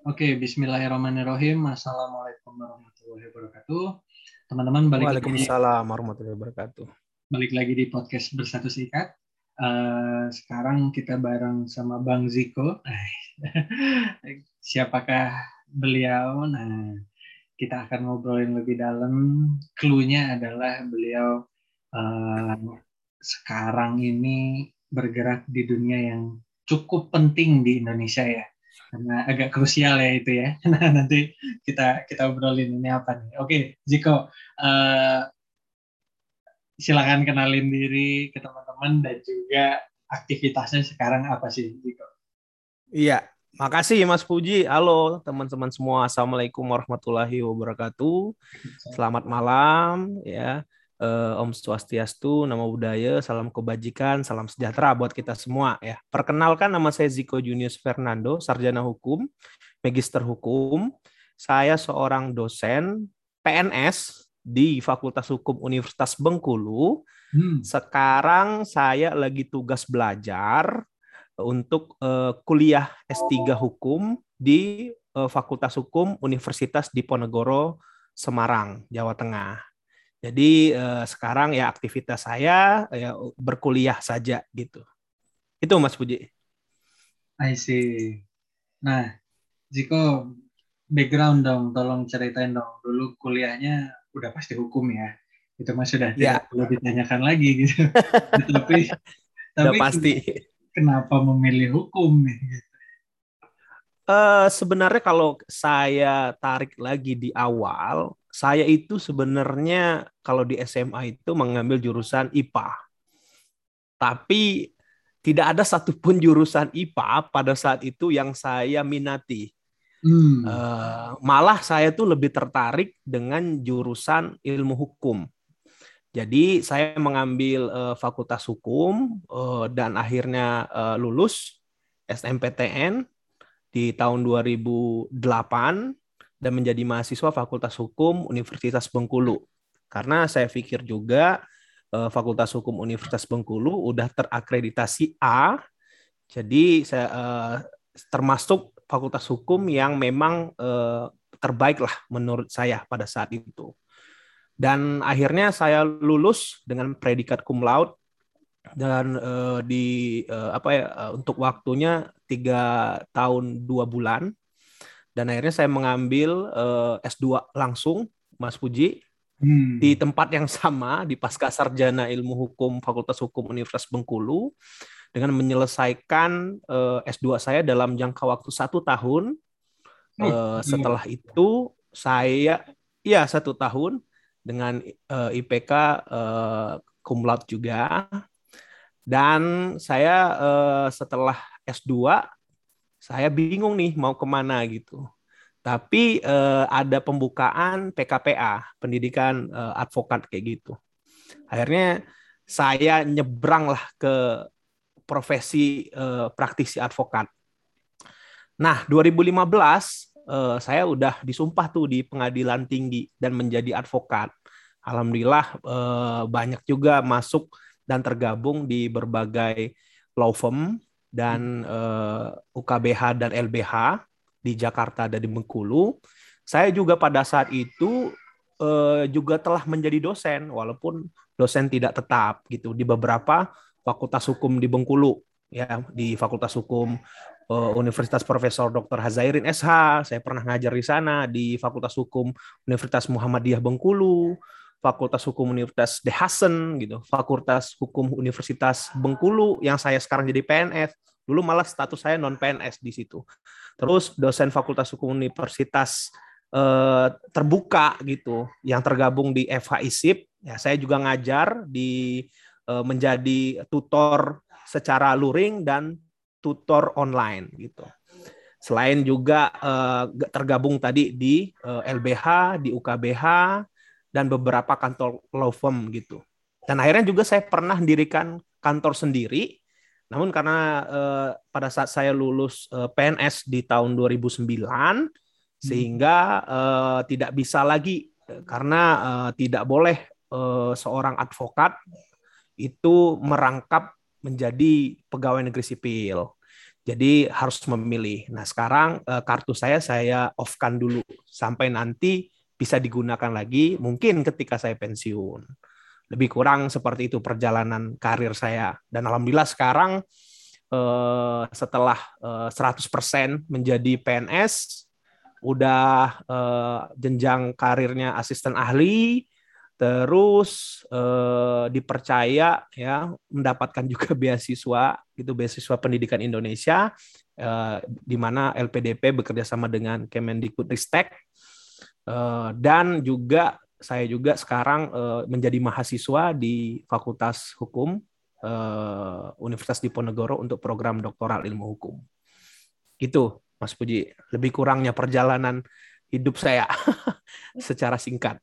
Oke, Bismillahirrahmanirrahim. Assalamualaikum warahmatullahi wabarakatuh. Teman-teman balik Waalaikumsalam warahmatullahi wabarakatuh. Balik lagi di podcast Bersatu Sikat. Uh, sekarang kita bareng sama Bang Ziko. Siapakah beliau? Nah, kita akan ngobrolin lebih dalam. Clue-nya adalah beliau uh, sekarang ini bergerak di dunia yang cukup penting di Indonesia ya karena agak krusial ya itu ya. Nah nanti kita kita obrolin ini apa nih. Oke, Ziko, uh, silakan kenalin diri ke teman-teman dan juga aktivitasnya sekarang apa sih, Ziko? Iya, makasih Mas Puji. Halo teman-teman semua. Assalamualaikum warahmatullahi wabarakatuh. Selamat malam ya. Uh, Om Swastiastu, nama budaya, salam kebajikan, salam sejahtera buat kita semua ya. Perkenalkan nama saya Ziko Junius Fernando, sarjana hukum, magister hukum. Saya seorang dosen PNS di Fakultas Hukum Universitas Bengkulu. Hmm. Sekarang saya lagi tugas belajar untuk uh, kuliah S3 hukum di uh, Fakultas Hukum Universitas Diponegoro Semarang, Jawa Tengah. Jadi eh, sekarang ya aktivitas saya ya berkuliah saja gitu. Itu Mas Puji. I see. Nah, Ziko background dong, tolong ceritain dong. Dulu kuliahnya udah pasti hukum ya. Itu mas sudah ya. tidak perlu ditanyakan lagi gitu. tapi tapi pasti. Kenapa memilih hukum nih? Uh, sebenarnya kalau saya tarik lagi di awal, saya itu sebenarnya kalau di SMA itu mengambil jurusan IPA. Tapi tidak ada satupun jurusan IPA pada saat itu yang saya minati. Hmm. Uh, malah saya tuh lebih tertarik dengan jurusan ilmu hukum. Jadi saya mengambil uh, fakultas hukum uh, dan akhirnya uh, lulus SMPTN di tahun 2008 dan menjadi mahasiswa Fakultas Hukum Universitas Bengkulu. Karena saya pikir juga eh, Fakultas Hukum Universitas Bengkulu udah terakreditasi A, jadi saya eh, termasuk Fakultas Hukum yang memang eh, terbaik lah menurut saya pada saat itu. Dan akhirnya saya lulus dengan predikat cum laude dan uh, di uh, apa ya uh, untuk waktunya tiga tahun dua bulan dan akhirnya saya mengambil uh, eh, S2 langsung Mas Puji hmm. di tempat yang sama di Pasca Sarjana Ilmu Hukum Fakultas Hukum Universitas Bengkulu dengan menyelesaikan uh, eh, S2 saya dalam jangka waktu satu tahun. Uh, setelah itu saya ya satu tahun dengan uh, IPK uh, cum laude juga dan saya uh, setelah S2 saya bingung nih mau ke mana gitu. Tapi eh, ada pembukaan PKPA, pendidikan eh, advokat kayak gitu. Akhirnya saya nyebrang lah ke profesi eh, praktisi advokat. Nah, 2015 eh, saya udah disumpah tuh di pengadilan tinggi dan menjadi advokat. Alhamdulillah eh, banyak juga masuk dan tergabung di berbagai law firm dan uh, eh, UKBH dan LBH di Jakarta dan di Bengkulu. Saya juga pada saat itu uh, juga telah menjadi dosen walaupun dosen tidak tetap gitu di beberapa fakultas hukum di Bengkulu ya di Fakultas Hukum uh, Universitas Profesor Dr. Hazairin SH, saya pernah ngajar di sana di Fakultas Hukum Universitas Muhammadiyah Bengkulu, Fakultas Hukum Universitas De Hassen gitu, Fakultas Hukum Universitas Bengkulu yang saya sekarang jadi PNS. Dulu malah status saya non PNS di situ. Terus dosen Fakultas Hukum Universitas eh, terbuka gitu yang tergabung di FHISIP. Ya, saya juga ngajar di eh, menjadi tutor secara luring dan tutor online gitu. Selain juga eh, tergabung tadi di eh, LBH, di UKBH, dan beberapa kantor law firm gitu. Dan akhirnya juga saya pernah mendirikan kantor sendiri. Namun karena eh, pada saat saya lulus eh, PNS di tahun 2009 hmm. sehingga eh, tidak bisa lagi eh, karena eh, tidak boleh eh, seorang advokat itu merangkap menjadi pegawai negeri sipil. Jadi harus memilih. Nah sekarang uh, kartu saya saya off-kan dulu sampai nanti bisa digunakan lagi mungkin ketika saya pensiun. Lebih kurang seperti itu perjalanan karir saya. Dan alhamdulillah sekarang uh, setelah uh, 100% menjadi PNS, udah uh, jenjang karirnya asisten ahli, terus eh, dipercaya ya mendapatkan juga beasiswa itu beasiswa pendidikan Indonesia eh, di mana LPDP bekerja sama dengan Kemendikbudristek eh, dan juga saya juga sekarang eh, menjadi mahasiswa di Fakultas Hukum eh, Universitas Diponegoro untuk program doktoral ilmu hukum itu Mas Puji lebih kurangnya perjalanan hidup saya secara singkat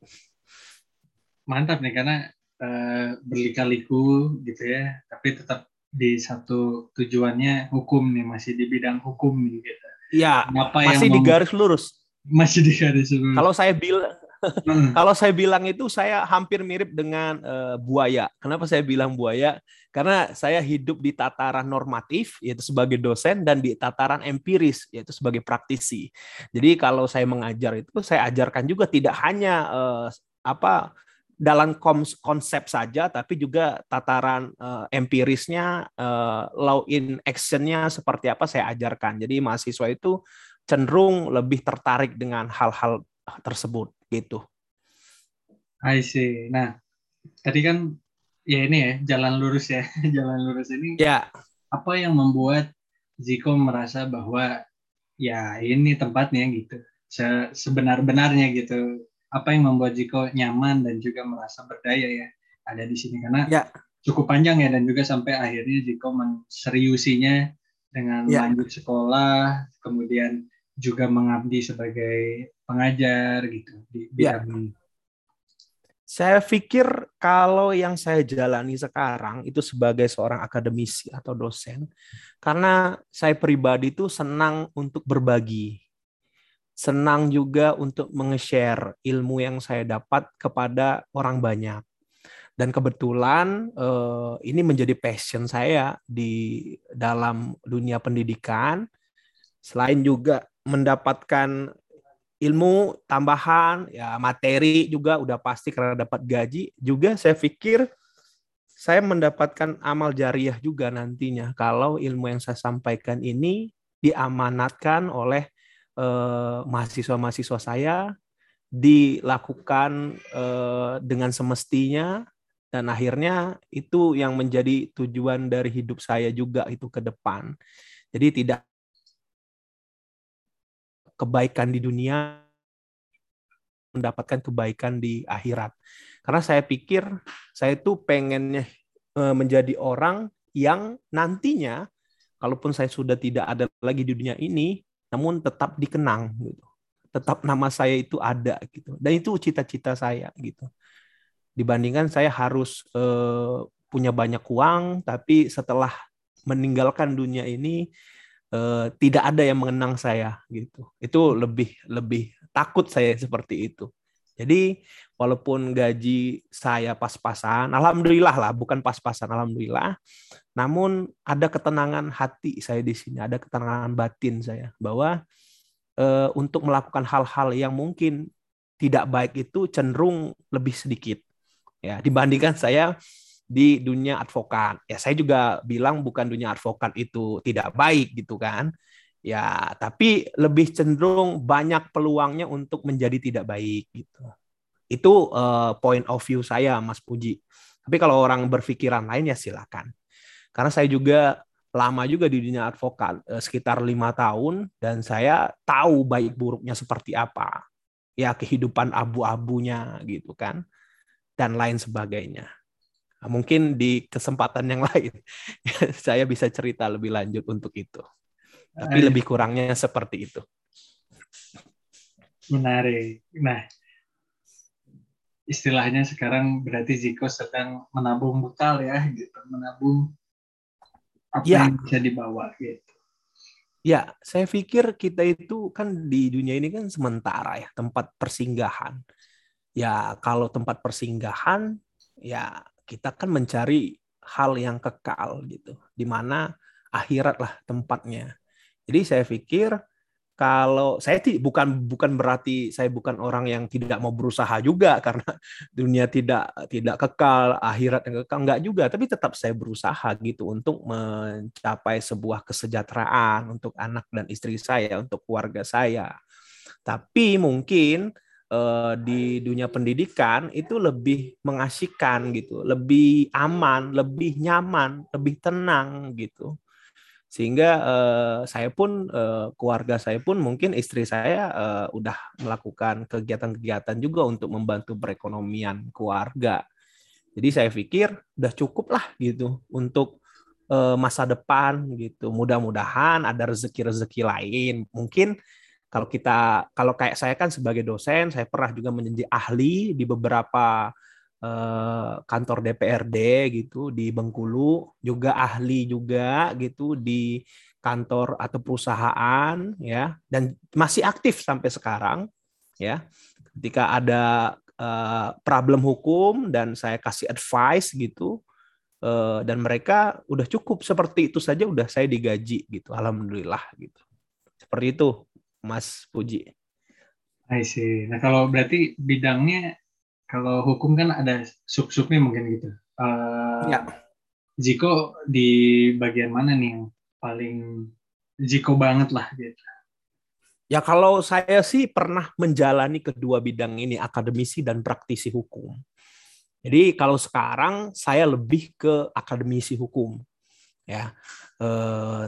mantap nih karena uh, berlika-liku gitu ya, tapi tetap di satu tujuannya hukum nih masih di bidang hukum nih gitu. Iya. Masih di garis lurus. Masih di lurus. Kalau saya bilang hmm. kalau saya bilang itu saya hampir mirip dengan uh, buaya. Kenapa saya bilang buaya? Karena saya hidup di tataran normatif yaitu sebagai dosen dan di tataran empiris yaitu sebagai praktisi. Jadi kalau saya mengajar itu saya ajarkan juga tidak hanya uh, apa dalam konsep saja, tapi juga tataran uh, empirisnya, uh, law in actionnya seperti apa saya ajarkan. Jadi mahasiswa itu cenderung lebih tertarik dengan hal-hal tersebut gitu. I see. Nah, tadi kan ya ini ya jalan lurus ya, jalan lurus ini. Ya. Apa yang membuat Ziko merasa bahwa ya ini tempatnya gitu, Se sebenar-benarnya gitu apa yang membuat Jiko nyaman dan juga merasa berdaya ya ada di sini karena ya. cukup panjang ya dan juga sampai akhirnya Jiko menseriusinya dengan ya. lanjut sekolah kemudian juga mengabdi sebagai pengajar gitu di ya. bidang ya. ini. Saya pikir kalau yang saya jalani sekarang itu sebagai seorang akademisi atau dosen, karena saya pribadi itu senang untuk berbagi senang juga untuk meng-share ilmu yang saya dapat kepada orang banyak. Dan kebetulan eh, ini menjadi passion saya di dalam dunia pendidikan. Selain juga mendapatkan ilmu tambahan, ya materi juga udah pasti karena dapat gaji. Juga saya pikir saya mendapatkan amal jariah juga nantinya kalau ilmu yang saya sampaikan ini diamanatkan oleh Eh, mahasiswa-mahasiswa saya dilakukan eh, dengan semestinya dan akhirnya itu yang menjadi tujuan dari hidup saya juga itu ke depan. Jadi tidak kebaikan di dunia mendapatkan kebaikan di akhirat. Karena saya pikir saya itu pengennya eh, menjadi orang yang nantinya kalaupun saya sudah tidak ada lagi di dunia ini, namun tetap dikenang gitu. Tetap nama saya itu ada gitu. Dan itu cita-cita saya gitu. Dibandingkan saya harus eh, punya banyak uang tapi setelah meninggalkan dunia ini eh, tidak ada yang mengenang saya gitu. Itu lebih lebih takut saya seperti itu. Jadi walaupun gaji saya pas-pasan, alhamdulillah lah, bukan pas-pasan, alhamdulillah. Namun ada ketenangan hati saya di sini, ada ketenangan batin saya bahwa e, untuk melakukan hal-hal yang mungkin tidak baik itu cenderung lebih sedikit ya dibandingkan saya di dunia advokat. Ya saya juga bilang bukan dunia advokat itu tidak baik gitu kan. Ya, tapi lebih cenderung banyak peluangnya untuk menjadi tidak baik gitu. Itu uh, point of view saya, Mas Puji. Tapi kalau orang berpikiran lain ya silakan. Karena saya juga lama juga di dunia advokat, uh, sekitar lima tahun, dan saya tahu baik buruknya seperti apa. Ya kehidupan abu-abunya gitu kan, dan lain sebagainya. Nah, mungkin di kesempatan yang lain saya bisa cerita lebih lanjut untuk itu. Tapi lebih kurangnya seperti itu. Menarik. Nah, istilahnya sekarang berarti Ziko sedang menabung bekal ya, gitu. Menabung apa ya. yang bisa dibawa gitu. Ya, saya pikir kita itu kan di dunia ini kan sementara ya, tempat persinggahan. Ya, kalau tempat persinggahan, ya kita kan mencari hal yang kekal gitu, di mana akhirat lah tempatnya. Jadi saya pikir kalau saya bukan bukan berarti saya bukan orang yang tidak mau berusaha juga karena dunia tidak tidak kekal akhirat yang kekal enggak juga tapi tetap saya berusaha gitu untuk mencapai sebuah kesejahteraan untuk anak dan istri saya untuk keluarga saya tapi mungkin eh, di dunia pendidikan itu lebih mengasihkan gitu lebih aman lebih nyaman lebih tenang gitu sehingga uh, saya pun uh, keluarga saya pun mungkin istri saya uh, udah melakukan kegiatan-kegiatan juga untuk membantu perekonomian keluarga. Jadi saya pikir udah cukup lah gitu untuk uh, masa depan gitu. Mudah-mudahan ada rezeki-rezeki lain. Mungkin kalau kita kalau kayak saya kan sebagai dosen, saya pernah juga menjadi ahli di beberapa Eh, kantor DPRD gitu di Bengkulu, juga ahli juga gitu di kantor atau perusahaan ya dan masih aktif sampai sekarang ya. Ketika ada uh, problem hukum dan saya kasih advice gitu uh, dan mereka udah cukup seperti itu saja udah saya digaji gitu. Alhamdulillah gitu. Seperti itu Mas Puji. I see. Nah kalau berarti bidangnya kalau hukum kan ada sub-subnya mungkin gitu. Uh, ya. Jiko di bagian mana nih yang paling Jiko banget lah gitu? Ya kalau saya sih pernah menjalani kedua bidang ini, akademisi dan praktisi hukum. Jadi kalau sekarang saya lebih ke akademisi hukum. Ya, e,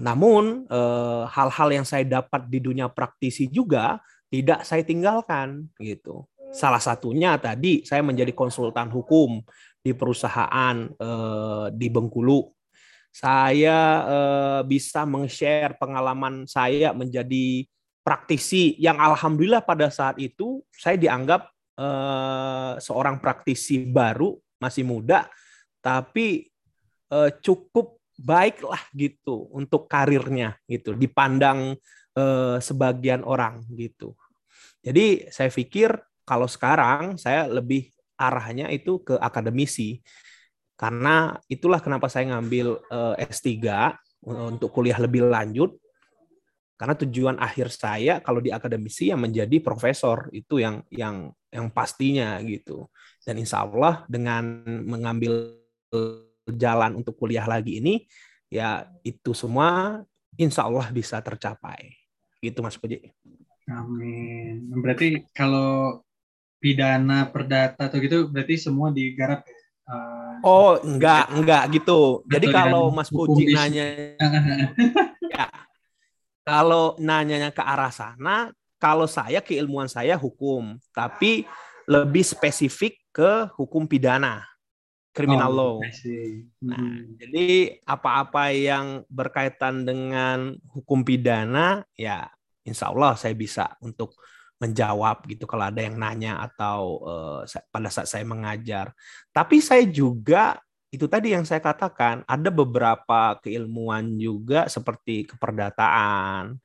namun eh, hal-hal yang saya dapat di dunia praktisi juga tidak saya tinggalkan gitu. Salah satunya tadi saya menjadi konsultan hukum di perusahaan eh, di Bengkulu. Saya eh, bisa meng-share pengalaman saya menjadi praktisi yang alhamdulillah pada saat itu saya dianggap eh, seorang praktisi baru, masih muda, tapi eh, cukup baiklah gitu untuk karirnya gitu dipandang eh, sebagian orang gitu. Jadi saya pikir kalau sekarang saya lebih arahnya itu ke akademisi. Karena itulah kenapa saya ngambil eh, S3 untuk kuliah lebih lanjut. Karena tujuan akhir saya kalau di akademisi yang menjadi profesor itu yang yang yang pastinya gitu. Dan insya Allah dengan mengambil jalan untuk kuliah lagi ini ya itu semua insya Allah bisa tercapai. Gitu Mas Puji. Amin. Berarti kalau pidana perdata atau gitu berarti semua digarap ya? Uh, oh enggak enggak gitu. Jadi kalau Mas Puji nanya ya, kalau nanyanya ke arah sana, kalau saya keilmuan saya hukum, tapi lebih spesifik ke hukum pidana, criminal oh, law. Nah, hmm. jadi apa-apa yang berkaitan dengan hukum pidana, ya insya Allah saya bisa untuk menjawab gitu kalau ada yang nanya atau uh, pada saat saya mengajar. Tapi saya juga itu tadi yang saya katakan ada beberapa keilmuan juga seperti keperdataan,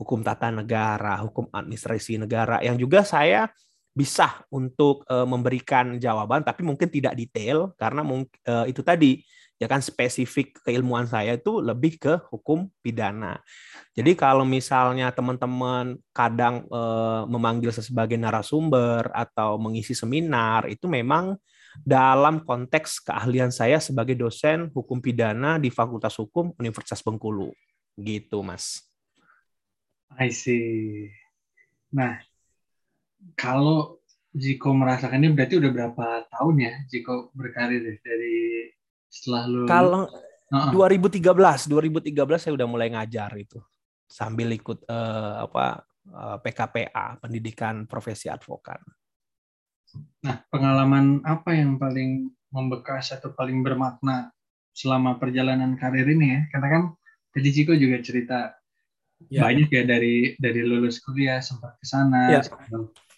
hukum tata negara, hukum administrasi negara yang juga saya bisa untuk uh, memberikan jawaban tapi mungkin tidak detail karena uh, itu tadi ya kan spesifik keilmuan saya itu lebih ke hukum pidana. Jadi kalau misalnya teman-teman kadang e, memanggil saya sebagai narasumber atau mengisi seminar itu memang dalam konteks keahlian saya sebagai dosen hukum pidana di Fakultas Hukum Universitas Bengkulu. Gitu, Mas. I see. Nah, kalau Jiko merasakan ini berarti udah berapa tahun ya Jiko berkarir dari setelah lu Kalau uh -uh. 2013, 2013 saya udah mulai ngajar itu. Sambil ikut uh, apa uh, eh, PKPA, pendidikan profesi advokat. Nah, pengalaman apa yang paling membekas atau paling bermakna selama perjalanan karir ini ya? Karena kan tadi Ciko juga cerita ya. banyak ya dari dari lulus kuliah sempat ke sana, ya.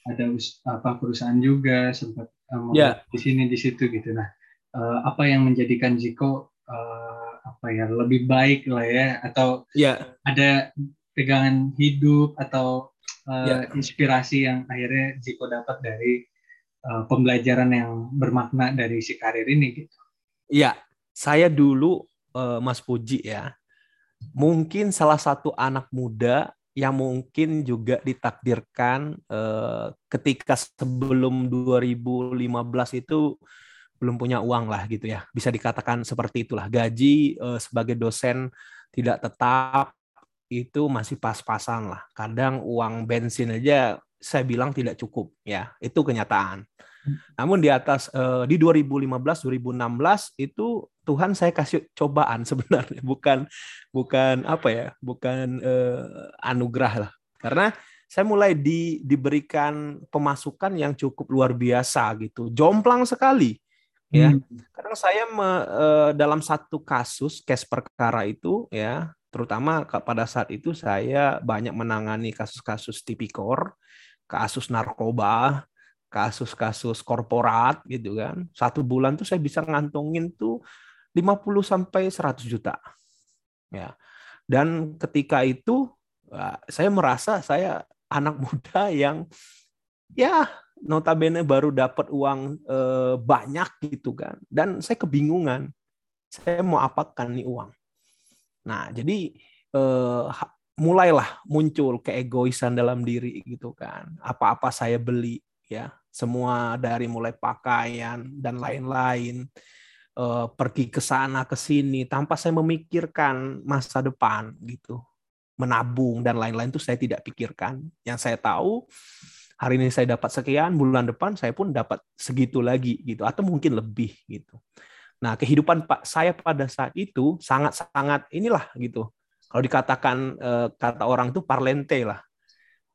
Ada apa perusahaan juga sempat um, ya. di sini di situ gitu. Nah, uh, apa yang menjadikan Jiko uh, apa ya lebih baik lah ya atau ya. ada pegangan hidup atau uh, ya. inspirasi yang akhirnya Jiko dapat dari uh, pembelajaran yang bermakna dari si karir ini gitu. Iya, saya dulu uh, Mas Puji ya. mungkin salah satu anak muda yang mungkin juga ditakdirkan eh, ketika sebelum 2015 itu belum punya uang lah gitu ya. Bisa dikatakan seperti itulah. Gaji eh, sebagai dosen tidak tetap itu masih pas-pasan lah. Kadang uang bensin aja saya bilang tidak cukup ya. Itu kenyataan. Namun di atas uh, di 2015 2016 itu Tuhan saya kasih cobaan sebenarnya bukan bukan apa ya bukan uh, anugerah lah karena saya mulai di, diberikan pemasukan yang cukup luar biasa gitu jomplang sekali ya hmm. karena saya me, uh, dalam satu kasus case perkara itu ya terutama pada saat itu saya banyak menangani kasus-kasus tipikor kasus narkoba kasus-kasus korporat gitu kan. Satu bulan tuh saya bisa ngantongin tuh 50 sampai 100 juta. Ya. Dan ketika itu saya merasa saya anak muda yang ya notabene baru dapat uang eh, banyak gitu kan. Dan saya kebingungan. Saya mau apakan nih uang. Nah, jadi eh, mulailah muncul keegoisan dalam diri gitu kan. Apa-apa saya beli ya semua dari mulai pakaian dan lain-lain uh, pergi ke sana ke sini tanpa saya memikirkan masa depan gitu. Menabung dan lain-lain itu saya tidak pikirkan. Yang saya tahu hari ini saya dapat sekian bulan depan saya pun dapat segitu lagi gitu. Atau mungkin lebih gitu. Nah kehidupan pak saya pada saat itu sangat-sangat inilah gitu. Kalau dikatakan uh, kata orang itu parlente lah.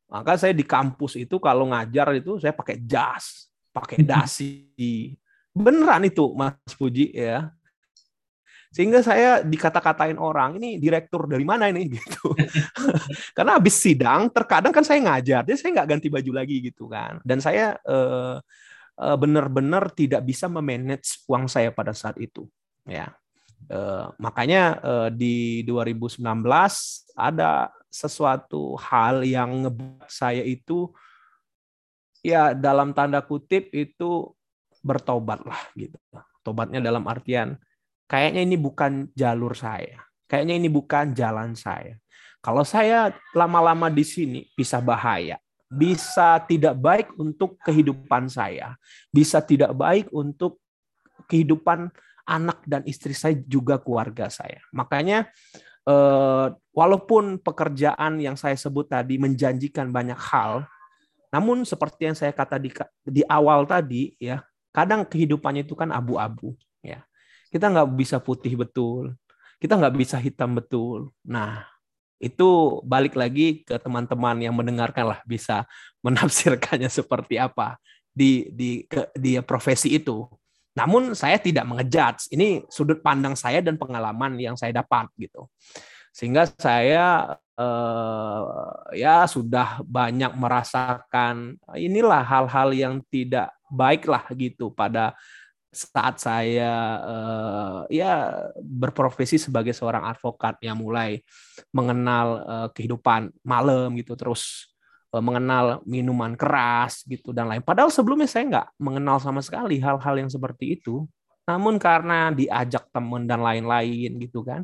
Maka saya di kampus itu kalau ngajar itu saya pakai jas, pakai dasi. Beneran itu Mas Puji ya. Sehingga saya dikata-katain orang, ini direktur dari mana ini gitu. Karena habis sidang, terkadang kan saya ngajar, jadi saya nggak ganti baju lagi gitu kan. Dan saya eh, eh, benar-benar tidak bisa memanage uang saya pada saat itu. Ya, eh, makanya eh, di 2019 ada sesuatu hal yang ngebuat saya itu ya dalam tanda kutip itu bertobat lah gitu. Tobatnya dalam artian kayaknya ini bukan jalur saya. Kayaknya ini bukan jalan saya. Kalau saya lama-lama di sini bisa bahaya, bisa tidak baik untuk kehidupan saya, bisa tidak baik untuk kehidupan anak dan istri saya juga keluarga saya. Makanya eh, walaupun pekerjaan yang saya sebut tadi menjanjikan banyak hal, namun seperti yang saya kata di, di awal tadi, ya kadang kehidupannya itu kan abu-abu, ya kita nggak bisa putih betul, kita nggak bisa hitam betul. Nah itu balik lagi ke teman-teman yang mendengarkan lah bisa menafsirkannya seperti apa di di ke, di profesi itu. Namun saya tidak mengejudge. Ini sudut pandang saya dan pengalaman yang saya dapat gitu. Sehingga saya eh, ya sudah banyak merasakan inilah hal-hal yang tidak baik lah gitu pada saat saya eh, ya berprofesi sebagai seorang advokat yang mulai mengenal eh, kehidupan malam gitu terus Eh, mengenal minuman keras gitu dan lain. Padahal sebelumnya saya nggak mengenal sama sekali hal-hal yang seperti itu. Namun karena diajak teman dan lain-lain gitu kan.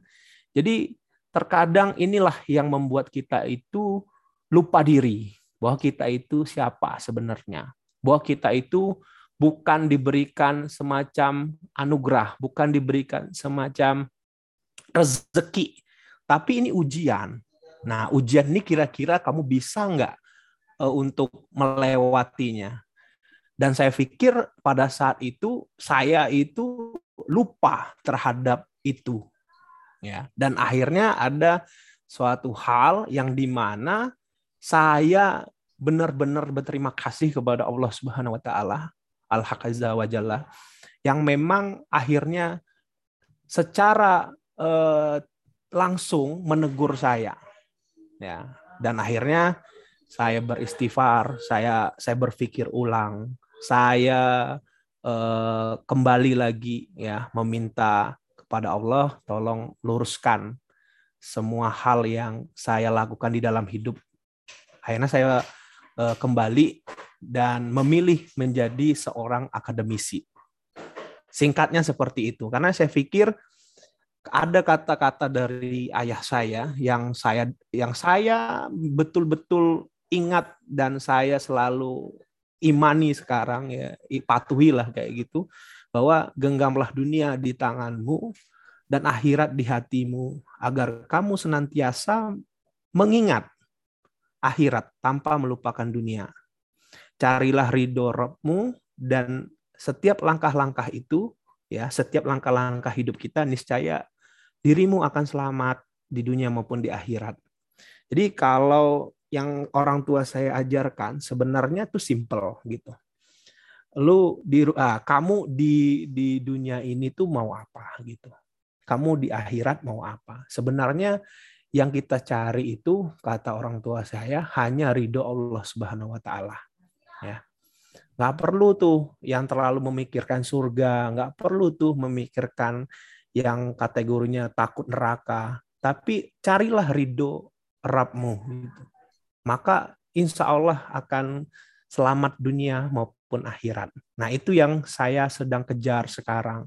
Jadi terkadang inilah yang membuat kita itu lupa diri bahwa kita itu siapa sebenarnya. Bahwa kita itu bukan diberikan semacam anugerah, bukan diberikan semacam rezeki, tapi ini ujian. Nah, ujian ini kira-kira kamu bisa nggak uh, untuk melewatinya. Dan saya pikir pada saat itu saya itu lupa terhadap itu. Ya, dan akhirnya ada suatu hal yang di mana saya benar-benar berterima kasih kepada Allah Subhanahu wa taala al haqazza wa Jalla yang memang akhirnya secara eh, langsung menegur saya. Ya, dan akhirnya saya beristighfar, saya saya berpikir ulang, saya eh, kembali lagi ya meminta kepada Allah tolong luruskan semua hal yang saya lakukan di dalam hidup. Akhirnya saya eh, kembali dan memilih menjadi seorang akademisi. Singkatnya seperti itu, karena saya pikir ada kata-kata dari ayah saya yang saya yang saya betul-betul ingat dan saya selalu imani sekarang ya patuhilah kayak gitu bahwa genggamlah dunia di tanganmu dan akhirat di hatimu agar kamu senantiasa mengingat akhirat tanpa melupakan dunia. Carilah ridho Rabbmu dan setiap langkah-langkah itu ya setiap langkah-langkah hidup kita niscaya dirimu akan selamat di dunia maupun di akhirat. Jadi kalau yang orang tua saya ajarkan sebenarnya tuh simple gitu. Lu di ah, kamu di di dunia ini tuh mau apa gitu. Kamu di akhirat mau apa? Sebenarnya yang kita cari itu kata orang tua saya hanya ridho Allah Subhanahu wa taala. Ya. Nggak perlu tuh yang terlalu memikirkan surga, nggak perlu tuh memikirkan yang kategorinya takut neraka, tapi carilah ridho Rabbmu. Gitu maka insya Allah akan selamat dunia maupun akhirat. Nah itu yang saya sedang kejar sekarang.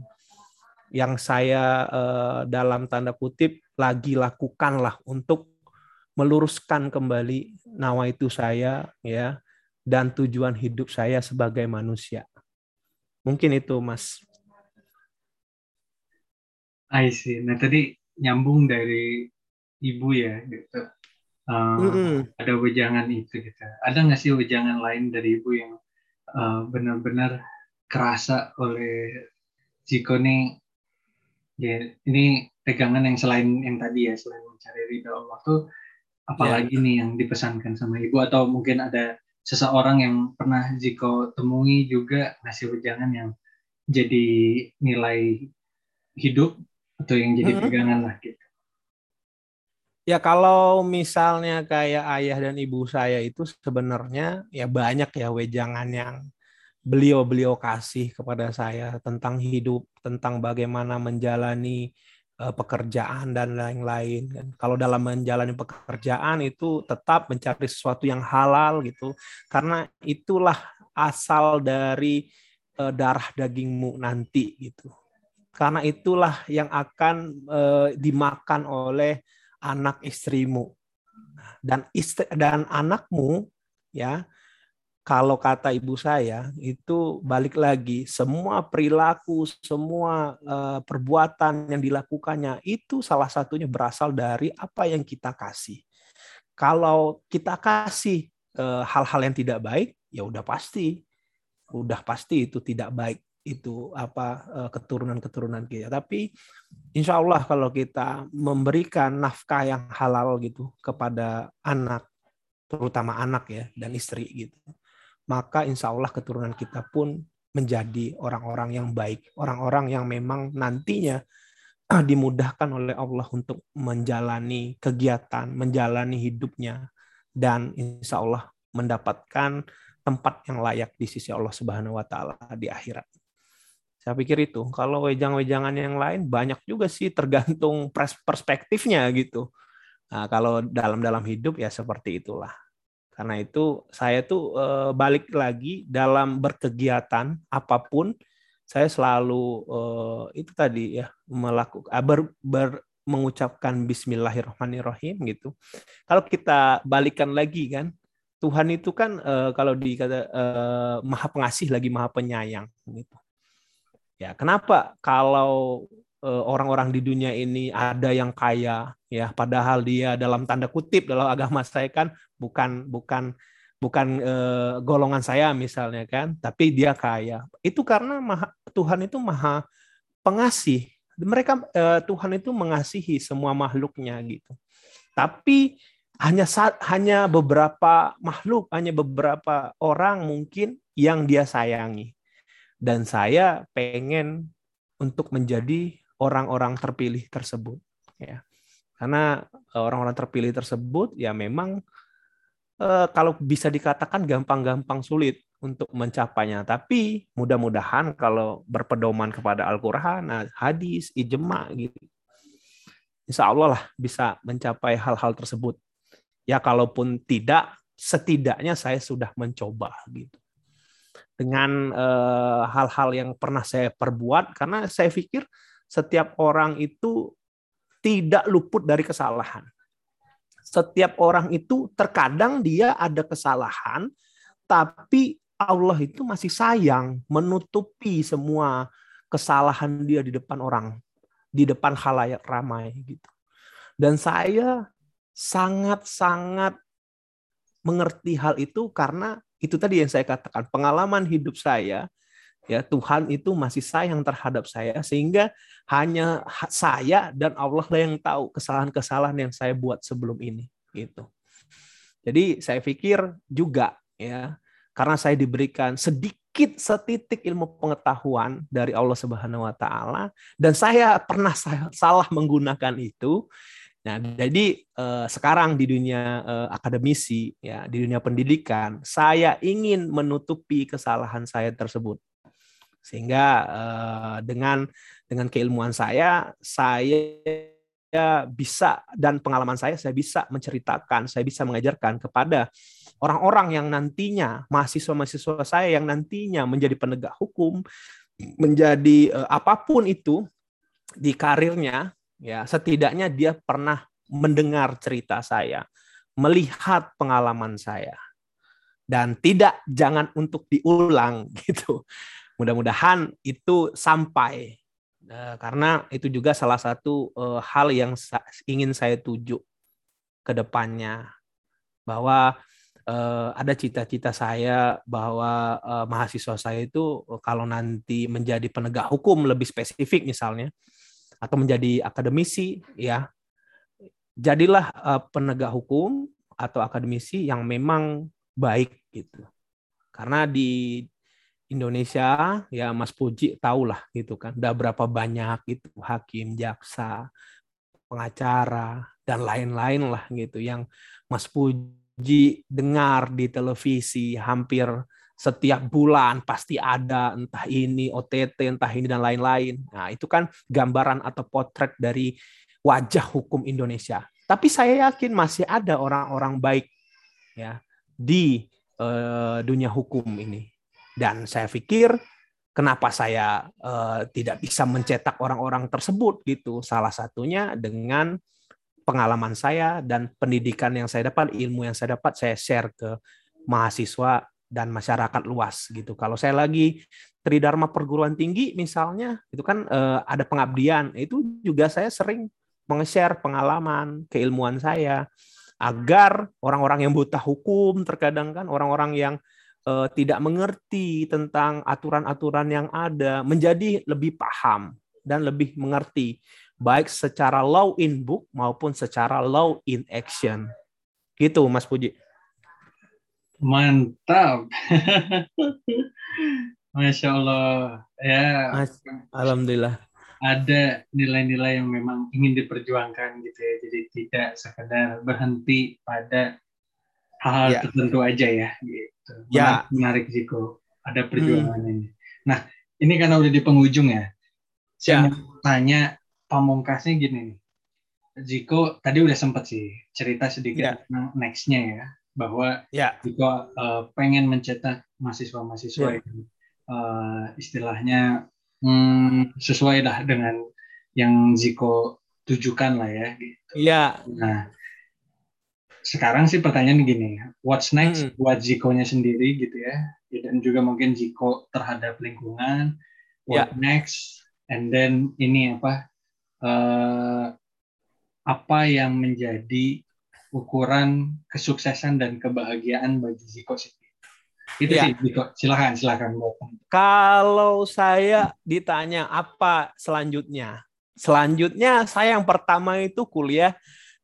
Yang saya eh, dalam tanda kutip lagi lakukanlah untuk meluruskan kembali nawa itu saya ya dan tujuan hidup saya sebagai manusia. Mungkin itu Mas. I see. Nah tadi nyambung dari ibu ya gitu uh, mm-hmm. ada wejangan itu gitu. Ada nggak sih wejangan lain dari ibu yang uh, benar-benar kerasa oleh Jiko nih? Ya, ini pegangan yang selain yang tadi ya, selain mencari ridho Allah tuh apalagi yeah. nih yang dipesankan sama ibu atau mungkin ada seseorang yang pernah Jiko temui juga ngasih wejangan yang jadi nilai hidup atau yang jadi mm-hmm. pegangan lah gitu. Ya kalau misalnya kayak ayah dan ibu saya itu sebenarnya ya banyak ya wejangan yang beliau-beliau kasih kepada saya tentang hidup, tentang bagaimana menjalani uh, pekerjaan dan lain-lain. Kalau dalam menjalani pekerjaan itu tetap mencari sesuatu yang halal gitu, karena itulah asal dari uh, darah dagingmu nanti gitu. Karena itulah yang akan uh, dimakan oleh anak istrimu dan istri dan anakmu ya kalau kata ibu saya itu balik lagi semua perilaku semua uh, perbuatan yang dilakukannya itu salah satunya berasal dari apa yang kita kasih kalau kita kasih eh, hal-hal yang tidak baik ya udah pasti udah pasti itu tidak baik itu apa eh, keturunan-keturunan kita. Tapi insya Allah kalau kita memberikan nafkah yang halal gitu kepada anak, terutama anak ya dan istri gitu, maka insya Allah keturunan kita pun menjadi orang-orang yang baik, orang-orang yang memang nantinya dimudahkan oleh Allah untuk menjalani kegiatan, menjalani hidupnya, dan insya Allah mendapatkan tempat yang layak di sisi Allah Subhanahu wa taala di akhirat. Saya pikir itu. Kalau wejang-wejangan yang lain banyak juga sih tergantung perspektifnya gitu. Nah, kalau dalam-dalam hidup ya seperti itulah. Karena itu saya tuh eh, balik lagi dalam berkegiatan apa pun saya selalu eh, itu tadi ya melakukan ah, ber, ber, mengucapkan Bismillahirrahmanirrahim gitu. Kalau kita balikan lagi kan Tuhan itu kan eh, kalau dikata eh, maha pengasih lagi maha penyayang gitu. Ya, kenapa kalau orang-orang di dunia ini ada yang kaya ya. Padahal dia dalam tanda kutip dalam agama saya kan bukan bukan bukan eh, golongan saya misalnya kan tapi dia kaya. Itu karena maha, Tuhan itu maha pengasih. Mereka eh, Tuhan itu mengasihi semua makhluknya gitu. Tapi hanya hanya beberapa makhluk hanya beberapa orang mungkin yang dia sayangi. Dan saya pengen untuk menjadi orang-orang terpilih tersebut ya. Karena eh, orang-orang terpilih tersebut ya memang eh, kalau bisa dikatakan gampang-gampang sulit untuk mencapainya. Tapi mudah-mudahan kalau berpedoman kepada Al-Qur'an hadis ijma gitu Insya Allah lah bisa mencapai hal-hal tersebut. Ya kalaupun tidak setidaknya saya sudah mencoba gitu. Dengan eh, hal-hal uh, yang pernah saya perbuat karena saya pikir setiap orang itu tidak luput dari kesalahan. Setiap orang itu terkadang dia ada kesalahan, tapi Allah itu masih sayang menutupi semua kesalahan dia di depan orang, di depan halayak ramai gitu. Dan saya sangat-sangat mengerti hal itu karena itu tadi yang saya katakan pengalaman hidup saya ya Tuhan itu masih sayang terhadap saya sehingga hanya saya dan Allah lah yang tahu kesalahan-kesalahan yang saya buat sebelum ini gitu. Jadi saya pikir juga ya karena saya diberikan sedikit setitik ilmu pengetahuan dari Allah Subhanahu wa taala dan saya pernah salah menggunakan itu. Nah, jadi eh, sekarang di dunia eh, akademisi ya, di dunia pendidikan, saya ingin menutupi kesalahan saya tersebut sehingga uh, dengan dengan keilmuan saya, saya bisa dan pengalaman saya, saya bisa menceritakan, saya bisa mengajarkan kepada orang-orang yang nantinya mahasiswa-mahasiswa saya yang nantinya menjadi penegak hukum, menjadi uh, apa pun itu di karirnya, ya setidaknya dia pernah mendengar cerita saya, melihat pengalaman saya, dan tidak jangan untuk diulang gitu mudah-mudahan itu sampai. Uh, karena itu juga salah satu uh, hal yang ingin saya tuju ke depannya. Bahwa uh, ada cita-cita saya bahwa mahasiswa saya itu kalau nanti menjadi penegak hukum lebih spesifik misalnya atau menjadi akademisi ya jadilah penegak hukum atau akademisi yang memang baik gitu. Karena di Indonesia ya Mas Puji tahulah gitu kan. Udah berapa banyak itu hakim jaksa pengacara dan lain-lain lah gitu yang Mas Puji dengar di televisi hampir setiap bulan pasti ada entah ini OTT entah ini dan lain-lain. Nah itu kan gambaran atau potret dari wajah hukum Indonesia. Tapi saya yakin masih ada orang-orang baik ya di uh, dunia hukum ini dan saya pikir kenapa saya uh, tidak bisa mencetak orang-orang tersebut gitu. Salah satunya dengan pengalaman saya dan pendidikan yang saya dapat, ilmu yang saya dapat saya share ke mahasiswa dan masyarakat luas gitu. Kalau saya lagi Tridharma perguruan tinggi misalnya, itu kan uh, ada pengabdian, itu juga saya sering meng-share pengalaman, keilmuan saya agar orang-orang yang buta hukum terkadang kan orang-orang yang uh, tidak mengerti tentang aturan-aturan yang ada menjadi lebih paham dan lebih mengerti baik secara law in book maupun secara law in action. Gitu Mas Puji. Mantap. Masya Allah. Ya. Mas, Alhamdulillah. Ada nilai-nilai yang memang ingin diperjuangkan gitu ya. Jadi tidak sekedar berhenti pada hal ya. tertentu aja ya. Gitu. Ya. Menarik Ziko. Ada perjuangan hmm. ini. Nah, ini karena udah di penghujung ya. Saya ya. tanya pamungkasnya gini nih. Ziko tadi udah sempat sih cerita sedikit ya. tentang nextnya ya bahwa ya. Ziko uh, pengen mencetak mahasiswa-mahasiswa ya. yang uh, istilahnya hmm, sesuai lah dengan yang Ziko tujukan lah ya. Gitu. Iya. Nah, sekarang sih pertanyaan gini, what's next hmm. buat Ziko-nya sendiri gitu ya, dan juga mungkin Ziko terhadap lingkungan, what yeah. next, and then ini apa, uh, apa yang menjadi ukuran kesuksesan dan kebahagiaan bagi Ziko sendiri. Itu ya. sih, Ziko. Silakan, silakan. Kalau saya ditanya apa selanjutnya, selanjutnya saya yang pertama itu kuliah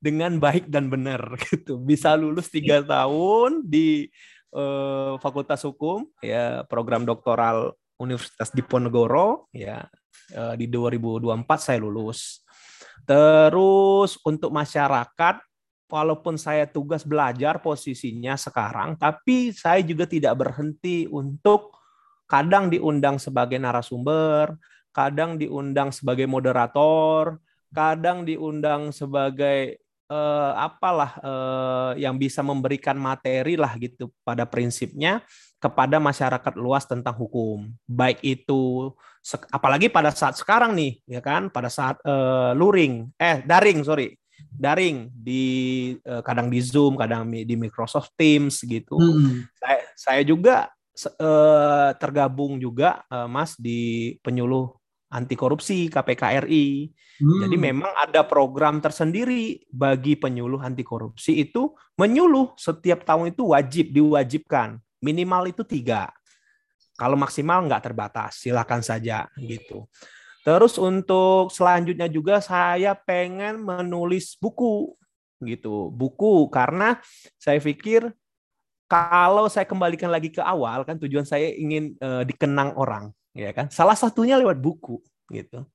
dengan baik dan benar gitu. Bisa lulus tiga tahun di uh, Fakultas Hukum ya program doktoral Universitas Diponegoro ya uh, di 2024 saya lulus. Terus untuk masyarakat walaupun saya tugas belajar posisinya sekarang tapi saya juga tidak berhenti untuk kadang diundang sebagai narasumber, kadang diundang sebagai moderator, kadang diundang sebagai eh, apalah eh, yang bisa memberikan materi lah gitu pada prinsipnya kepada masyarakat luas tentang hukum. Baik itu apalagi pada saat sekarang nih ya kan pada saat eh, luring eh daring sorry daring di eh, kadang di Zoom, kadang di Microsoft Teams gitu. Hmm. Saya saya juga eh, tergabung juga eh, Mas di penyuluh anti korupsi KPK RI. Hmm. Jadi memang ada program tersendiri bagi penyuluh anti korupsi itu menyuluh setiap tahun itu wajib diwajibkan minimal itu tiga. Kalau maksimal nggak terbatas, silakan saja gitu. Terus untuk selanjutnya juga saya pengen menulis buku gitu, buku karena saya pikir kalau saya kembalikan lagi ke awal kan tujuan saya ingin uh, dikenang orang ya kan? Salah satunya lewat buku gitu.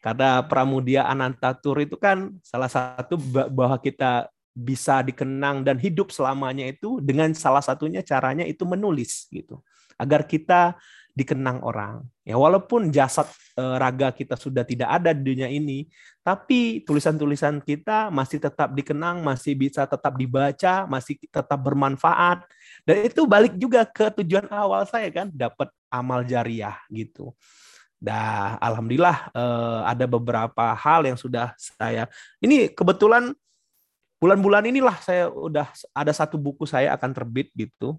Karena Pramudia Anantatur itu kan salah satu bahwa kita bisa dikenang dan hidup selamanya itu dengan salah satunya caranya itu menulis gitu. Agar kita dikenang orang. Ya walaupun jasad e, raga kita sudah tidak ada di dunia ini tapi tulisan-tulisan kita masih tetap dikenang masih bisa tetap dibaca masih tetap bermanfaat. Dan itu balik juga ke tujuan awal saya kan dapat amal jariah gitu. Dah, alhamdulillah eh, ada beberapa hal yang sudah saya. Ini kebetulan bulan-bulan inilah saya udah ada satu buku saya akan terbit gitu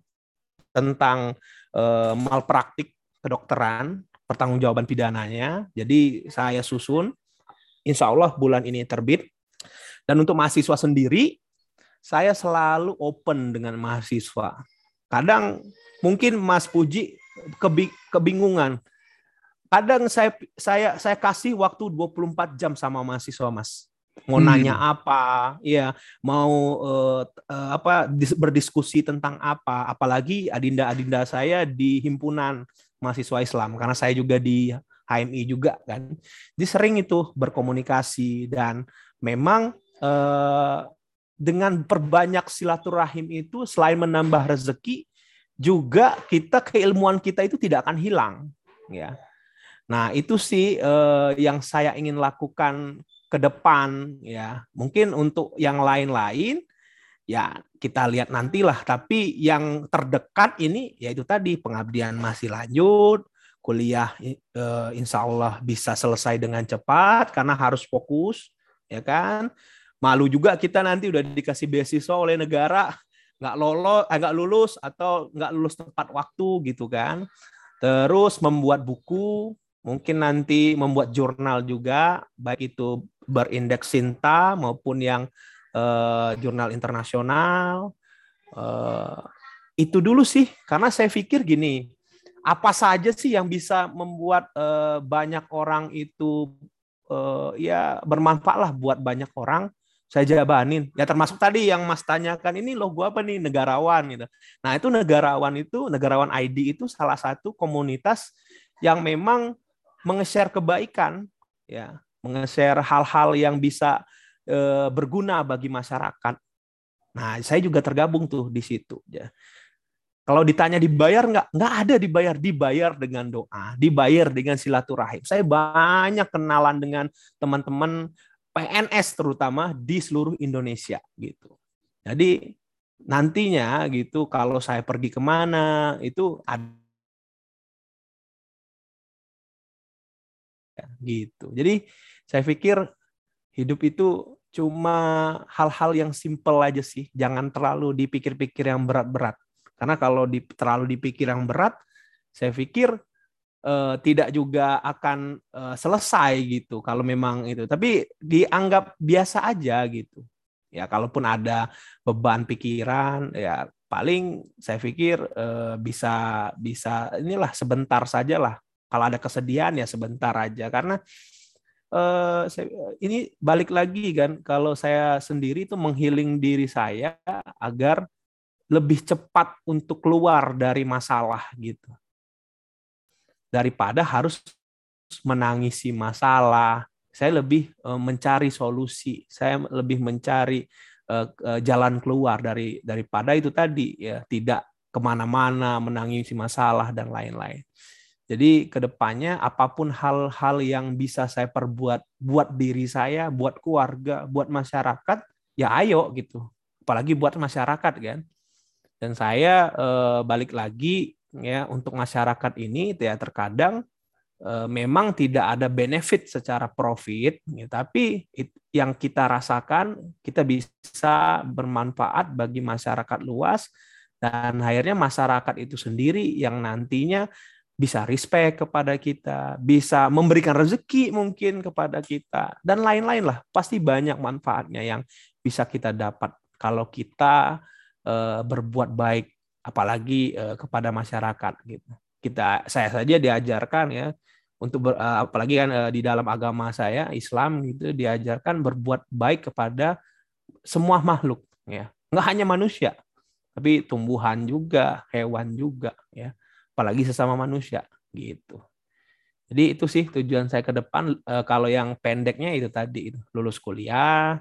tentang eh, malpraktik kedokteran, pertanggungjawaban pidananya. Jadi saya susun, insya Allah bulan ini terbit. Dan untuk mahasiswa sendiri, saya selalu open dengan mahasiswa. Kadang mungkin Mas Puji kebingungan kadang saya saya saya kasih waktu 24 jam sama mahasiswa Mas. Mau hmm. nanya apa, ya, mau uh, uh, apa berdiskusi tentang apa, apalagi adinda-adinda saya di himpunan mahasiswa Islam karena saya juga di HMI juga kan. Jadi sering itu berkomunikasi dan memang uh, dengan perbanyak silaturahim itu selain menambah rezeki juga kita keilmuan kita itu tidak akan hilang ya Nah, itu sih eh, yang saya ingin lakukan ke depan ya. Mungkin untuk yang lain-lain ya kita lihat nantilah, tapi yang terdekat ini yaitu tadi pengabdian masih lanjut, kuliah eh, insya Allah bisa selesai dengan cepat karena harus fokus ya kan. Malu juga kita nanti udah dikasih beasiswa oleh negara nggak lolos, agak eh, lulus atau nggak lulus tepat waktu gitu kan. Terus membuat buku, Mungkin nanti membuat jurnal juga, baik itu berindeks Sinta maupun yang uh, jurnal internasional. Uh, itu dulu sih, karena saya pikir gini, apa saja sih yang bisa membuat uh, banyak orang itu uh, ya bermanfaat lah buat banyak orang saya jabanin. Ya termasuk tadi yang mas tanyakan ini loh gua apa nih? Negarawan gitu. Nah itu negarawan itu negarawan ID itu salah satu komunitas yang memang menge-share kebaikan, ya, menge-share hal-hal yang bisa e, berguna bagi masyarakat. Nah, saya juga tergabung tuh di situ. Ya. Kalau ditanya dibayar nggak? Nggak ada dibayar. Dibayar dengan doa, dibayar dengan silaturahim. Saya banyak kenalan dengan teman-teman PNS terutama di seluruh Indonesia gitu. Jadi nantinya gitu kalau saya pergi ke mana itu ada gitu. Jadi saya pikir hidup itu cuma hal-hal yang simple aja sih. Jangan terlalu dipikir-pikir yang berat-berat. Karena kalau di, terlalu dipikir yang berat, saya pikir eh, tidak juga akan eh, selesai gitu. Kalau memang itu, tapi dianggap biasa aja gitu. Ya, kalaupun ada beban pikiran, ya paling saya pikir eh, bisa bisa inilah sebentar saja lah kalau ada kesedihan ya sebentar aja karena uh, ini balik lagi kan kalau saya sendiri itu menghiling diri saya agar lebih cepat untuk keluar dari masalah gitu. Daripada harus menangisi masalah. Saya lebih uh, mencari solusi. Saya lebih mencari uh, jalan keluar dari daripada itu tadi ya tidak ke mana-mana menangisi masalah dan lain-lain jadi ke depannya apa pun hal-hal yang bisa saya perbuat buat diri saya, buat keluarga, buat masyarakat, ya ayo gitu. Apalagi buat masyarakat kan. Dan saya eh, balik lagi ya untuk masyarakat ini ya terkadang eh, memang tidak ada benefit secara profit, ya, tapi it, yang kita rasakan kita bisa bermanfaat bagi masyarakat luas dan akhirnya masyarakat itu sendiri yang nantinya bisa respect kepada kita, bisa memberikan rezeki mungkin kepada kita dan lain-lain lah. Pasti banyak manfaatnya yang bisa kita dapat kalau kita uh, berbuat baik apalagi uh, kepada masyarakat gitu. Kita saya saja diajarkan ya untuk ber, uh, apalagi kan di dalam agama saya Islam gitu diajarkan berbuat baik kepada semua makhluk ya. Nggak hanya manusia, tapi tumbuhan juga, hewan juga ya apalagi sesama manusia gitu. Jadi itu sih tujuan saya ke depan. E, kalau yang pendeknya itu tadi itu lulus kuliah,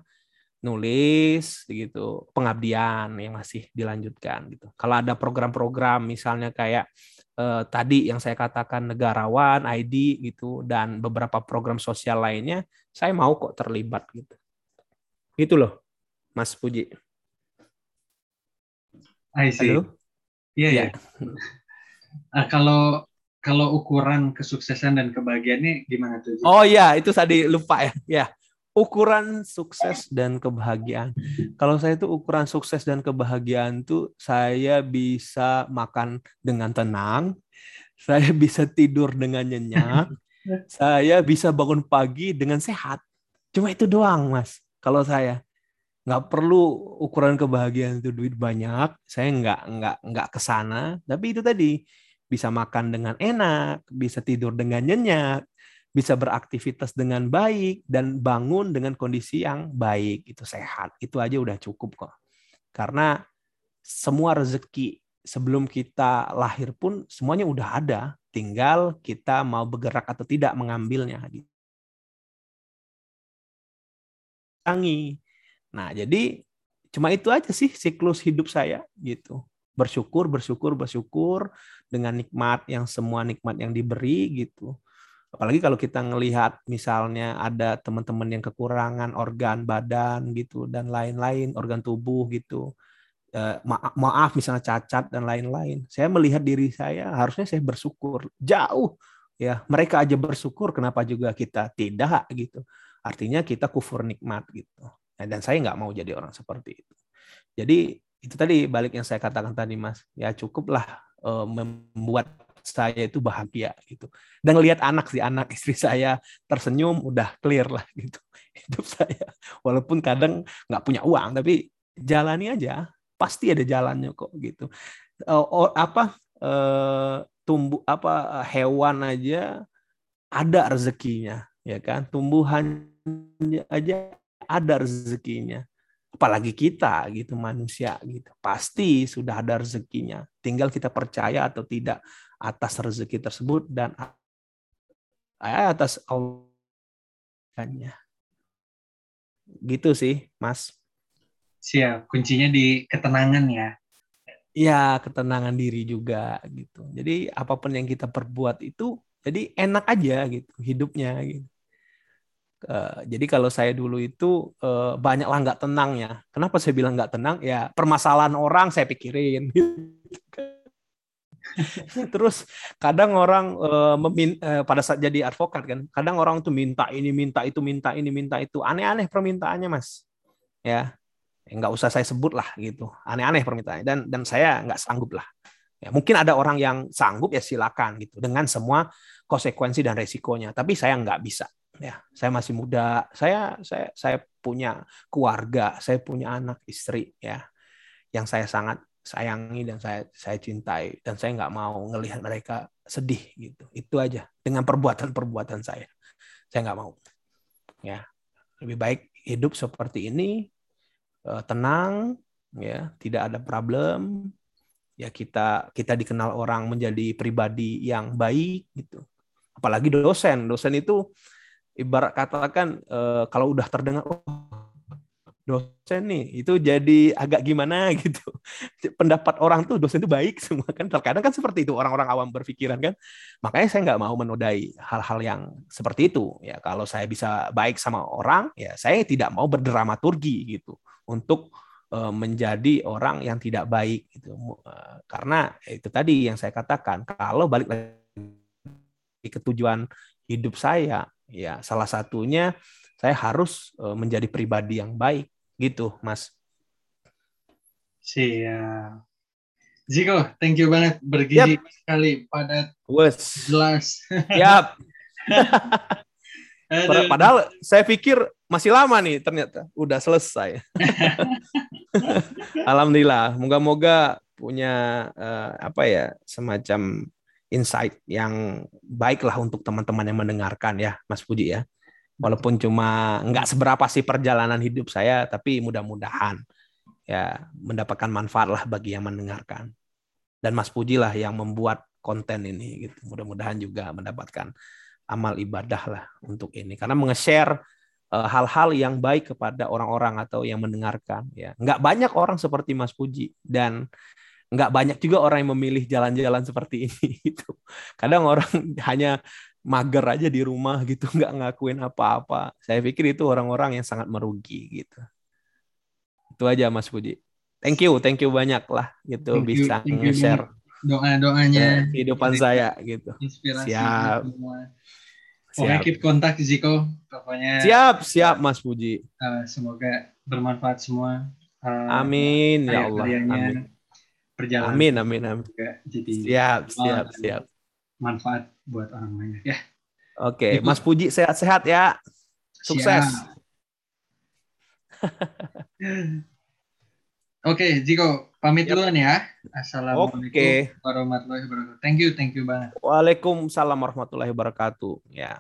nulis gitu, pengabdian yang masih dilanjutkan gitu. Kalau ada program-program misalnya kayak e, tadi yang saya katakan negarawan, ID gitu dan beberapa program sosial lainnya, saya mau kok terlibat gitu. Gitu loh, Mas Puji. I see. Iya, yeah, ya. Uh, kalau kalau ukuran kesuksesan dan kebahagiaannya gimana tuh? Oh iya, itu tadi lupa ya. Ya, ukuran sukses dan kebahagiaan. Kalau saya itu ukuran sukses dan kebahagiaan tuh saya bisa makan dengan tenang, saya bisa tidur dengan nyenyak, saya bisa bangun pagi dengan sehat. Cuma itu doang, Mas. Kalau saya nggak perlu ukuran kebahagiaan itu duit banyak, saya nggak nggak nggak ke sana. Tapi itu tadi bisa makan dengan enak, bisa tidur dengan nyenyak, bisa beraktivitas dengan baik dan bangun dengan kondisi yang baik, itu sehat. Itu aja udah cukup kok. Karena semua rezeki sebelum kita lahir pun semuanya udah ada, tinggal kita mau bergerak atau tidak mengambilnya. Nah, jadi cuma itu aja sih siklus hidup saya gitu bersyukur, bersyukur, bersyukur dengan nikmat yang semua nikmat yang diberi gitu. Apalagi kalau kita ngelihat misalnya ada teman-teman yang kekurangan organ badan gitu dan lain-lain, organ tubuh gitu. Eh, maaf, maaf misalnya cacat dan lain-lain. Saya melihat diri saya harusnya saya bersyukur jauh ya. Mereka aja bersyukur kenapa juga kita tidak gitu. Artinya kita kufur nikmat gitu. Dan saya nggak mau jadi orang seperti itu. Jadi itu tadi balik yang saya katakan tadi mas ya cukuplah uh, membuat saya itu bahagia gitu. Dan lihat anak sih anak istri saya tersenyum udah clear lah gitu hidup saya. Walaupun kadang nggak punya uang tapi jalani aja. Pasti ada jalannya kok gitu. Uh, apa uh, tumbuh apa hewan aja ada rezekinya ya kan? Tumbuhan aja ada rezekinya apalagi kita gitu manusia gitu. Pasti sudah ada rezekinya. Tinggal kita percaya atau tidak atas rezeki tersebut dan atas Allahnya. Gitu sih mas. Siap kuncinya di ketenangan ya. Ya ketenangan diri juga gitu. Jadi apa pun yang kita perbuat itu jadi enak aja gitu hidupnya gitu Uh, jadi kalau saya dulu itu uh, banyaklah nggak tenangnya. Kenapa saya bilang nggak tenang? Ya permasalahan orang saya pikirin. Terus kadang orang uh, memin uh, pada saat jadi advokat kan, kadang orang tuh minta ini, minta itu, minta ini, minta itu, aneh-aneh permintaannya mas. Ya, nggak usah saya sebut lah gitu, aneh-aneh permintaannya dan dan saya nggak sanggup lah. Ya, mungkin ada orang yang sanggup ya silakan gitu dengan semua konsekuensi dan resikonya, tapi saya nggak bisa ya saya masih muda. Saya saya saya punya keluarga saya punya anak istri ya yang saya sangat sayangi dan saya saya cintai. Dan saya nggak mau ngelihat mereka sedih gitu. Itu aja dengan perbuatan-perbuatan saya. Saya nggak mau ya. Lebih baik hidup seperti ini eh, tenang ya tidak ada problem. Ya kita kita dikenal orang menjadi pribadi yang baik gitu. Apalagi dosen. Dosen itu ibarat katakan uh, kalau udah terdengar oh, dosen nih itu jadi agak gimana gitu. Pendapat orang tuh dosen itu baik semua kan. Terkadang kan seperti itu orang-orang awam berpikiran kan. Makanya saya nggak mau menodai hal-hal yang seperti itu. Ya kalau saya bisa baik sama orang, ya saya tidak mau berdramaturgi gitu untuk eh, menjadi orang yang tidak baik gitu. Eh, karena itu tadi yang saya katakan kalau balik lagi ke tujuan hidup saya, ya salah satunya saya harus eh, menjadi pribadi yang baik gitu mas siap Ziko, thank you banget bergizi yep. sekali pada Wes. jelas. Yap. Padahal saya pikir masih lama nih ternyata udah selesai. Alhamdulillah, moga-moga punya uh, apa ya semacam insight yang baiklah untuk teman-teman yang mendengarkan ya, Mas Puji ya. Walaupun cuma nggak seberapa sih perjalanan hidup saya tapi mudah-mudahan ya mendapatkan manfaat lah bagi yang mendengarkan. Dan Mas Puji lah yang membuat konten ini gitu. Mudah-mudahan juga mendapatkan amal ibadah lah untuk ini. Karena menge-share uh, hal-hal yang baik kepada orang-orang atau yang mendengarkan ya. Nggak banyak orang seperti Mas Puji dan nggak banyak juga orang yang memilih jalan-jalan seperti ini itu kadang orang hanya mager aja di rumah gitu nggak ngakuin apa-apa. Saya pikir itu orang-orang yang sangat merugi gitu. Itu aja Mas Puji thank you thank you banyak lah gitu thank bisa nge-share doa-doanya. kehidupan saya gitu. inspirasi siap. semua. Siap. keep kontak Ziko. Pokoknya siap siap Mas Puji uh, semoga bermanfaat semua. Uh, amin ya Allah. amin perjalanan amin amin amin jadi siap siap siap manfaat buat orang banyak ya. Oke, okay. Mas Puji sehat-sehat ya. Sukses. Oke, okay, Jiko, pamit yep. duluan ya. Assalamualaikum okay. warahmatullahi wabarakatuh. Thank you, thank you banget. Waalaikumsalam warahmatullahi wabarakatuh. Ya.